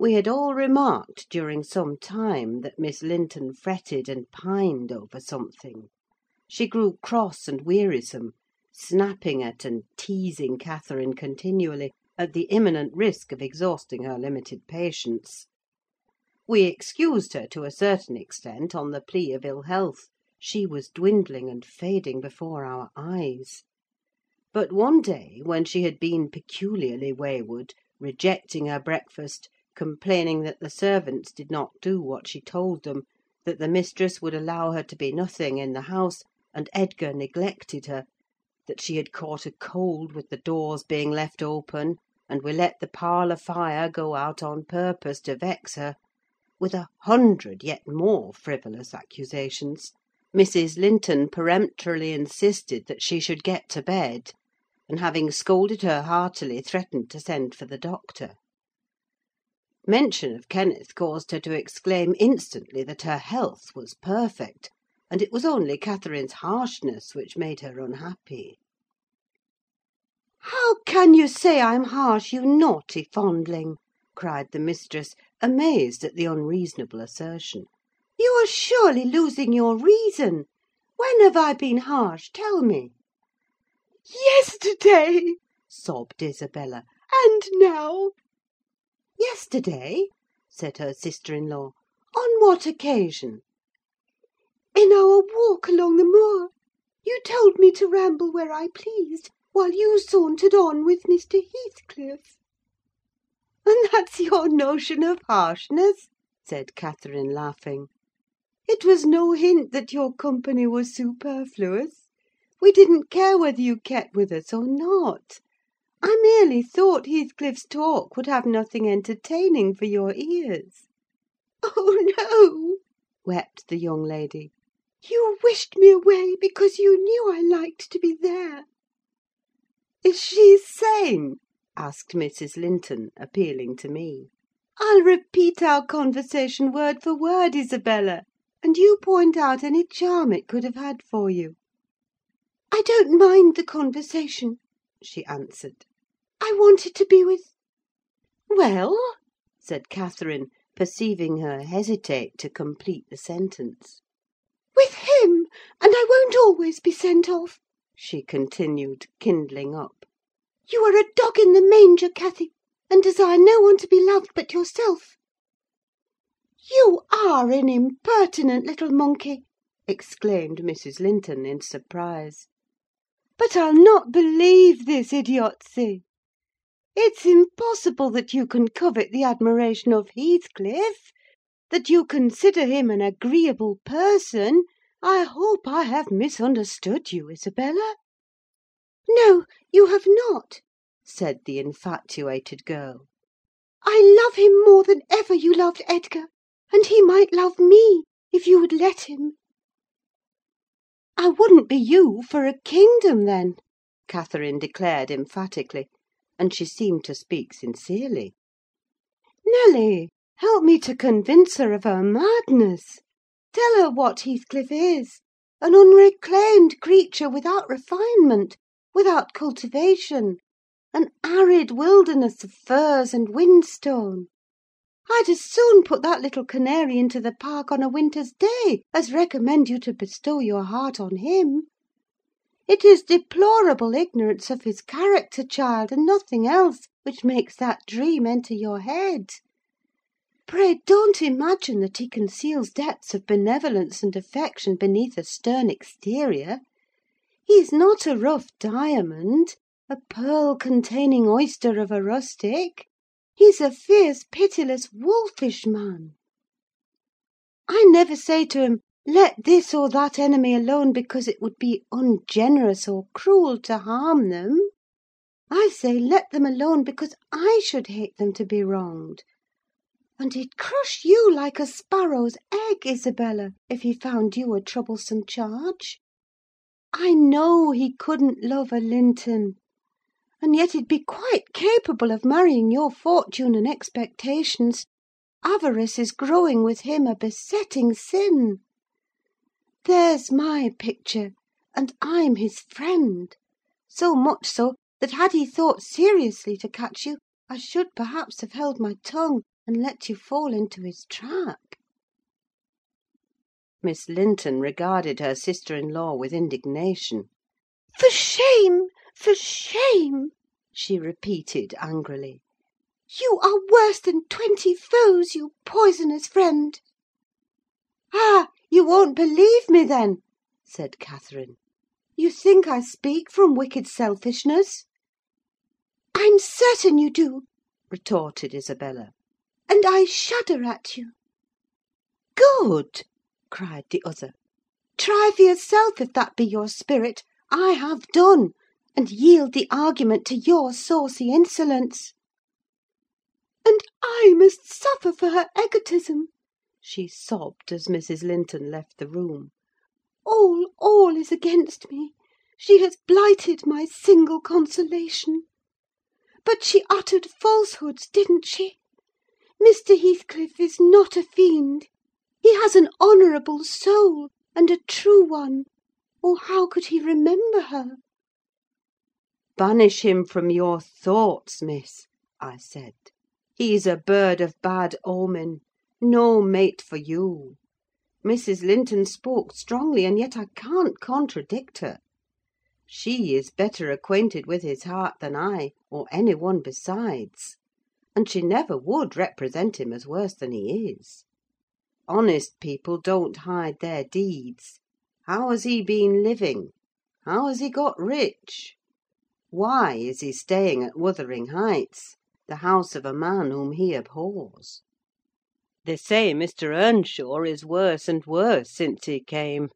We had all remarked, during some time, that Miss Linton fretted and pined over something: she grew cross and wearisome, snapping at and teasing Catherine continually, at the imminent risk of exhausting her limited patience. We excused her to a certain extent on the plea of ill health: she was dwindling and fading before our eyes. But one day, when she had been peculiarly wayward, rejecting her breakfast, complaining that the servants did not do what she told them, that the mistress would allow her to be nothing in the house, and Edgar neglected her; that she had caught a cold with the doors being left open, and we let the parlour fire go out on purpose to vex her; with a hundred yet more frivolous accusations, Mrs. Linton peremptorily insisted that she should get to bed, and having scolded her heartily, threatened to send for the doctor. Mention of Kenneth caused her to exclaim instantly that her health was perfect, and it was only Catherine's harshness which made her unhappy. "How can you say I'm harsh, you naughty fondling?" cried the mistress, amazed at the unreasonable assertion. "You are surely losing your reason! When have I been harsh, tell me?" "Yesterday," sobbed Isabella, "and now." "Yesterday?" said her sister in law. "On what occasion?" "In our walk along the moor. You told me to ramble where I pleased, while you sauntered on with Mr. Heathcliff." "And that's your notion of harshness?" said Catherine, laughing. "It was no hint that your company was superfluous. We didn't care whether you kept with us or not. I merely thought Heathcliff's talk would have nothing entertaining for your ears." "Oh, no!" wept the young lady. "You wished me away because you knew I liked to be there." "Is she sane?" asked Mrs. Linton, appealing to me. "I'll repeat our conversation word for word, Isabella, and you point out any charm it could have had for you." "I don't mind the conversation," she answered. "I wanted to be with—" "Well?" said Catherine, perceiving her hesitate to complete the sentence. "With him; and I won't always be sent off," she continued, kindling up. "You are a dog in the manger, Cathy, and desire no one to be loved but yourself." "You are an impertinent little monkey!" exclaimed Mrs. Linton, in surprise. "But I'll not believe this idiocy. It's impossible that you can covet the admiration of Heathcliff: that you consider him an agreeable person. I hope I have misunderstood you, Isabella?" "No, you have not," said the infatuated girl. "I love him more than ever you loved Edgar; and he might love me, if you would let him." "I wouldn't be you for a kingdom, then!" Catherine declared emphatically; and she seemed to speak sincerely. "Nelly, help me to convince her of her madness. Tell her what Heathcliff is: an unreclaimed creature, without refinement, without cultivation; an arid wilderness of furze and whinstone. I'd as soon put that little canary into the park on a winter's day as recommend you to bestow your heart on him. It is deplorable ignorance of his character, child, and nothing else, which makes that dream enter your head. Pray don't imagine that he conceals depths of benevolence and affection beneath a stern exterior. He is not a rough diamond, a pearl–containing oyster of a rustic. He's a fierce, pitiless, wolfish man. I never say to him, 'Let this or that enemy alone, because it would be ungenerous or cruel to harm them.' I say, let them alone, because I should hate them to be wronged.' And he'd crush you like a sparrow's egg, Isabella, if he found you a troublesome charge. I know he couldn't love a Linton; and yet he'd be quite capable of marrying your fortune and expectations. Avarice is growing with him a besetting sin. There's my picture, and I'm his friend: so much so, that had he thought seriously to catch you, I should perhaps have held my tongue, and let you fall into his trap." Miss Linton regarded her sister in law with indignation. "For shame! for shame!" she repeated angrily. "You are worse than twenty foes, you poisonous friend!" "Ah! You won't believe me, then?" said Catherine. "You think I speak from wicked selfishness?" "I'm certain you do," retorted Isabella; "and I shudder at you." "Good!" cried the other. "Try for yourself, if that be your spirit. I have done; and yield the argument to your saucy insolence." "And I must suffer for her egotism!" She sobbed, as Mrs. Linton left the room. "All, all is against me! She has blighted my single consolation. But she uttered falsehoods, didn't she? Mr. Heathcliff is not a fiend: he has an honourable soul, and a true one, or how could he remember her?" "Banish him from your thoughts, Miss," I said. "He's a bird of bad omen: no mate for you. Mrs. Linton spoke strongly, and yet I can't contradict her. She is better acquainted with his heart than I, or any one besides; and she never would represent him as worse than he is. Honest people don't hide their deeds. How has he been living? How has he got rich? Why is he staying at Wuthering Heights, the house of a man whom he abhors? They say Mr. Earnshaw is worse and worse since he came.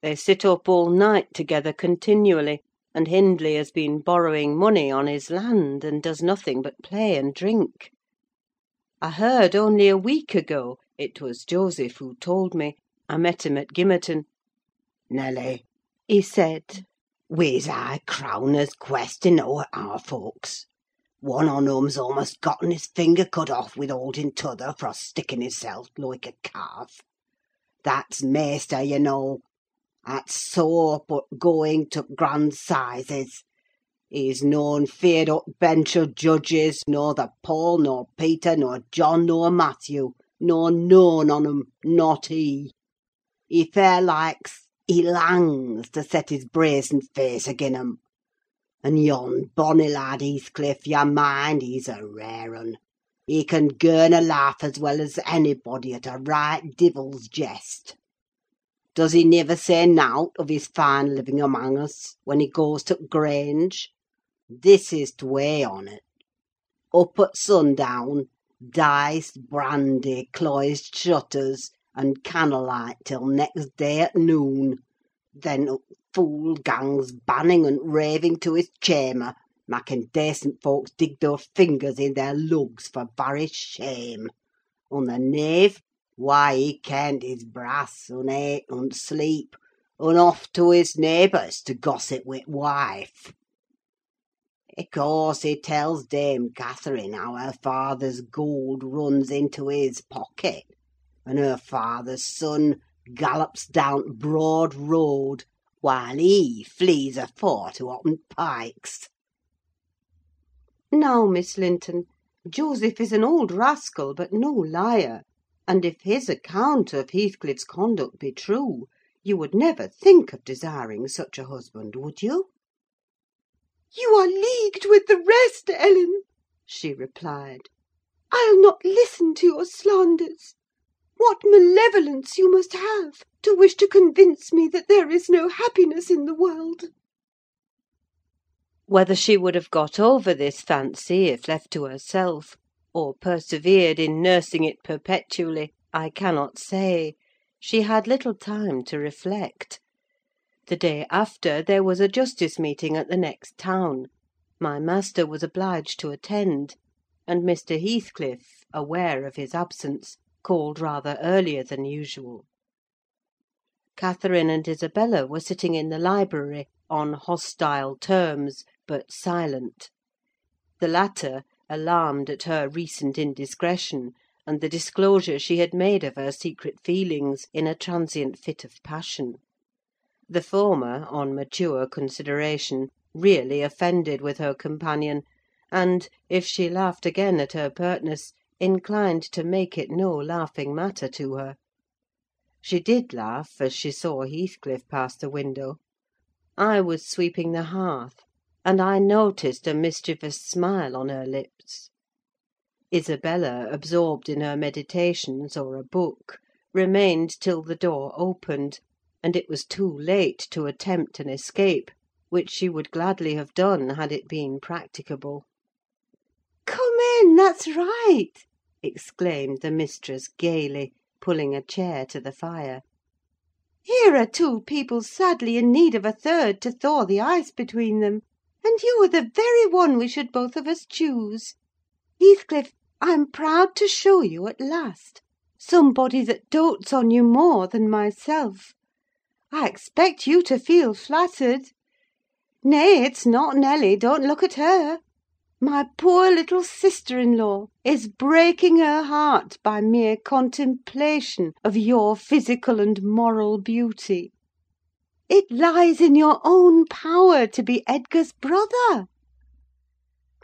They sit up all night together continually, and Hindley has been borrowing money on his land, and does nothing but play and drink. I heard only a week ago—it was Joseph who told me—I met him at Gimmerton. "Nelly," he said, "we's high crowners' quest to know at our folks. One on 'em's a'most gotten his finger cut off with holding t'other fro' sticking hisself loike a calf. That's maister, you know: That's sore but going to grand sizes. He's noan feared o' bench o' judges, nor the Paul, nor Peter, nor John, nor Matthew, nor noan on 'em, not he! He fair likes—he langs to set his brazen face again 'em. An' yon bonny lad, Heathcliff, you mind, he's a rare un: he can girn a laugh as well as anybody at a right divil's jest. Does he niver say naught of his fine living amang us, when he goes to Grange? This is t' way on't: up at sundown, dice, brandy, cloised shutters, and cannle light till next day at noon; then t' fool gangs banning and raving to his cham'er, making dacent folks dig their fingers in their lugs for varry shame; un' the knave, why, he kent his brass, un' ate, un' sleep, un' off to his neighbours' to gossip wi' wife. "Of course he tells Dame Catherine how her father's gold runs into his pocket, and her father's son gallops down t' broad road, while he flees afore to oppen pikes." "Now, Miss Linton, Joseph is an old rascal, but no liar; and if his account of Heathcliff's conduct be true, you would never think of desiring such a husband, would you?" "You are leagued with the rest, Ellen," she replied. "I'll not listen to your slanders. What malevolence you must have, to wish to convince me that there is no happiness in the world!" Whether she would have got over this fancy if left to herself, or persevered in nursing it perpetually, I cannot say: she had little time to reflect. The day after, there was a justice meeting at the next town: my master was obliged to attend; and Mr. Heathcliff, aware of his absence, called rather earlier than usual. Catherine and Isabella were sitting in the library, on hostile terms, but silent: the latter, alarmed at her recent indiscretion, and the disclosure she had made of her secret feelings in a transient fit of passion; the former, on mature consideration, really offended with her companion, and, if she laughed again at her pertness, inclined to make it no laughing matter to her. She did laugh as she saw Heathcliff pass the window. I was sweeping the hearth, and I noticed a mischievous smile on her lips. Isabella, absorbed in her meditations or a book, remained till the door opened, and it was too late to attempt an escape, which she would gladly have done had it been practicable. "Come in, that's right!" Exclaimed the mistress gaily, pulling a chair to the fire. "Here are two people sadly in need of a third to thaw the ice between them, and you are the very one we should both of us choose. Heathcliff, I'm proud to show you, at last, somebody that dotes on you more than myself. I expect you to feel flattered. Nay, it's not Nelly, don't look at her! My poor little sister in law is breaking her heart by mere contemplation of your physical and moral beauty. It lies in your own power to be Edgar's brother.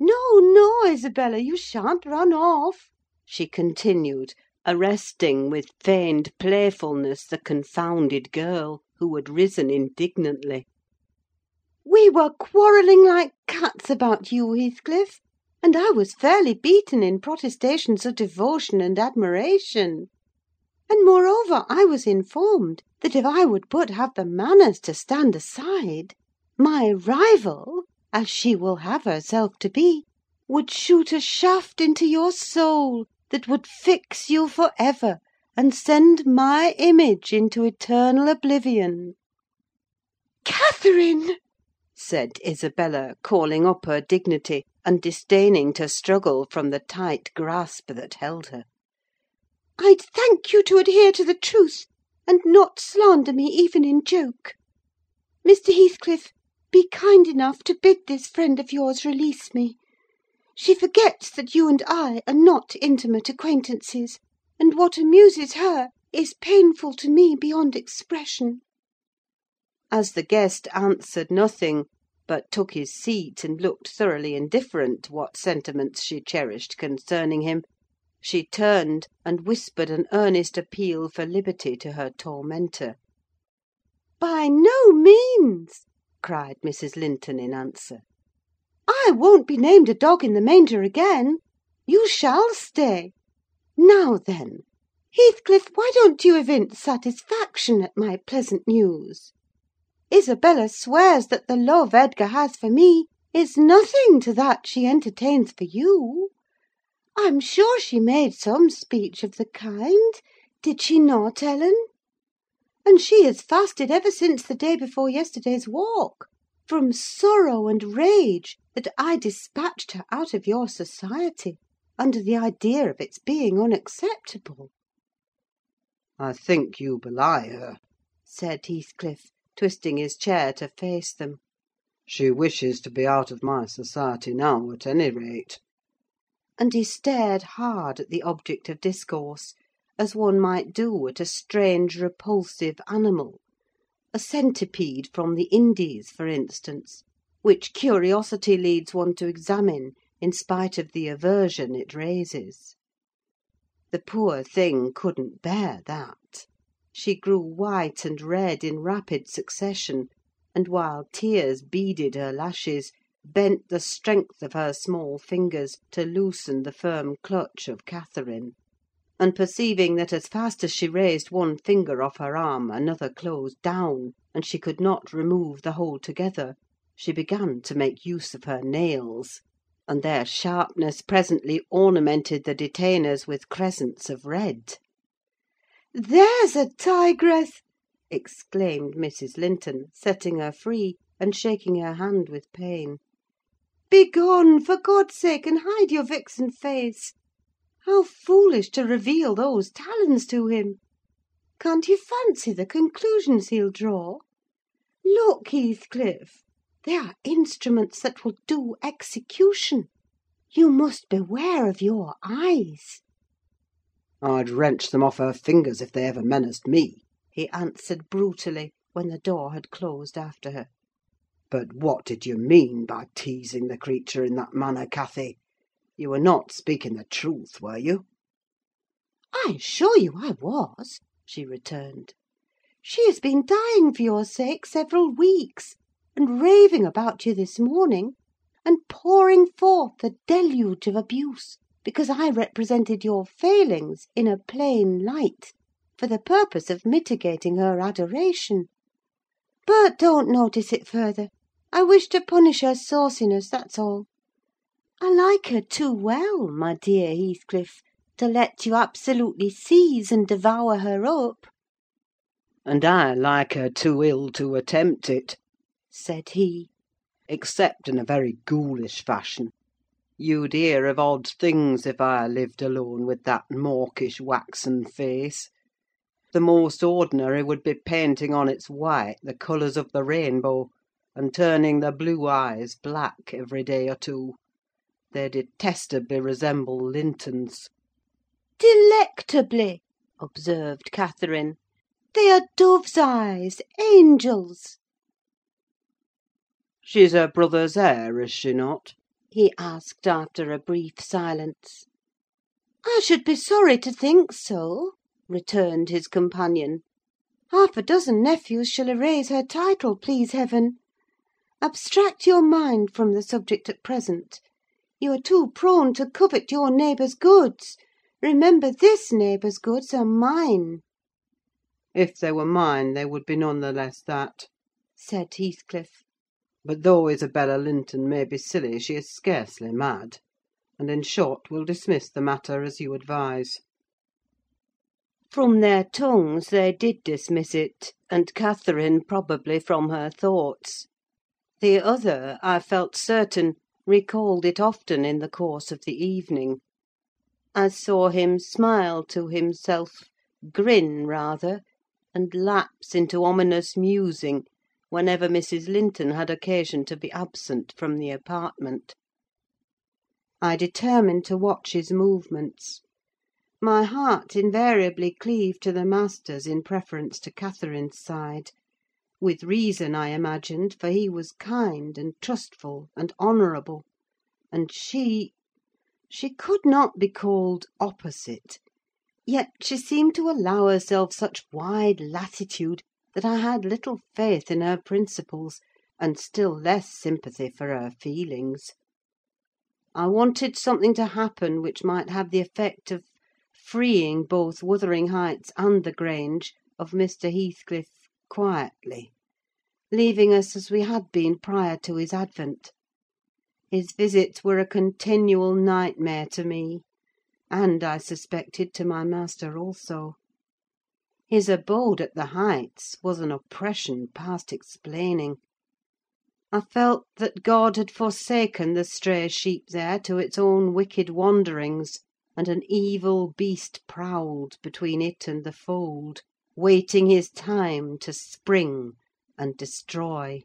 No, no, Isabella, you shan't run off," she continued, arresting with feigned playfulness the confounded girl, who had risen indignantly. "We were quarrelling like cats about you, Heathcliff, and I was fairly beaten in protestations of devotion and admiration. And, moreover, I was informed that if I would but have the manners to stand aside, my rival as she will have herself to be, would shoot a shaft into your soul that would fix you for ever, and send my image into eternal oblivion." "Catherine!" Said Isabella, calling up her dignity, and disdaining to struggle from the tight grasp that held her. "I'd thank you to adhere to the truth, and not slander me even in joke. Mr. Heathcliff, be kind enough to bid this friend of yours release me. She forgets that you and I are not intimate acquaintances, and what amuses her is painful to me beyond expression." As the guest answered nothing, but took his seat and looked thoroughly indifferent to what sentiments she cherished concerning him, she turned and whispered an earnest appeal for liberty to her tormentor. "By no means!" cried Mrs. Linton in answer. "I won't be named a dog in the manger again. You shall stay. Now, then, Heathcliff, why don't you evince satisfaction at my pleasant news? Isabella swears that the love Edgar has for me is nothing to that she entertains for you. I'm sure she made some speech of the kind: did she not, Ellen? and she has fasted ever since the day before yesterday's walk, from sorrow and rage that I despatched her out of your society, under the idea of its being unacceptable." "I think you belie her," said Heathcliff, twisting his chair to face them. "She wishes to be out of my society now, at any rate." And he stared hard at the object of discourse, as one might do at a strange repulsive animal: a centipede from the Indies, for instance, which curiosity leads one to examine in spite of the aversion it raises. The poor thing couldn't bear that: she grew white and red in rapid succession, and while tears beaded her lashes, bent the strength of her small fingers to loosen the firm clutch of Catherine and perceiving that as fast as she raised one finger off her arm another closed down, and she could not remove the whole together, she began to make use of her nails, and their sharpness presently ornamented the detainers with crescents of red. "There's a tigress!" exclaimed Mrs. Linton, setting her free, and shaking her hand with pain. "Begone, for God's sake, and hide your vixen face! How foolish to reveal those talons to him! Can't you fancy the conclusions he'll draw? Look, Heathcliff! they are instruments that will do execution. You must beware of your eyes." "I'd wrench them off her fingers if they ever menaced me," he answered brutally, when the door had closed after her. "But what did you mean by teasing the creature in that manner, Cathy? You were not speaking the truth, were you?" "I assure you I was," she returned. "She has been dying for your sake several weeks, and raving about you this morning, and pouring forth a deluge of abuse, because I represented your failings in a plain light, for the purpose of mitigating her adoration. But don't notice it further: I wish to punish her sauciness, that's all. I like her too well, my dear Heathcliff, to let you absolutely seize and devour her up." "And I like her too ill to attempt it," said he, "except in a very ghoulish fashion. You'd hear of odd things if I lived alone with that mawkish waxen face. The most ordinary would be painting on its white the colours of the rainbow, and turning the blue eyes black every day or two. They detestably resemble Linton's." "Delectably!" observed Catherine. "They are dove's eyes, angels!" "She's her brother's heir, is she not?" He asked, after a brief silence. "I should be sorry to think so," returned his companion. "Half a dozen nephews shall erase her title, please Heaven! Abstract your mind from the subject at present. You are too prone to covet your neighbour's goods: remember this neighbour's goods are mine." "If they were mine, they would be none the less that," said Heathcliff. But though Isabella Linton may be silly, she is scarcely mad; and, in short, we'll dismiss the matter as you advise." From their tongues they did dismiss it, and Catherine probably from her thoughts. The other, I felt certain, recalled it often in the course of the evening. I saw him smile to himself, grin rather, and lapse into ominous musing whenever Mrs. Linton had occasion to be absent from the apartment. I determined to watch his movements. My heart invariably cleaved to the master's in preference to Catherine's side: with reason, I imagined, for he was kind, and trustful, and honourable; and she—she could not be called opposite, yet she seemed to allow herself such wide latitude that I had little faith in her principles, and still less sympathy for her feelings. I wanted something to happen which might have the effect of freeing both Wuthering Heights and the Grange of Mr. Heathcliff quietly, leaving us as we had been prior to his advent. His visits were a continual nightmare to me, and, I suspected, to my master also. His abode at the Heights was an oppression past explaining. I felt that God had forsaken the stray sheep there to its own wicked wanderings, and an evil beast prowled between it and the fold, waiting his time to spring and destroy.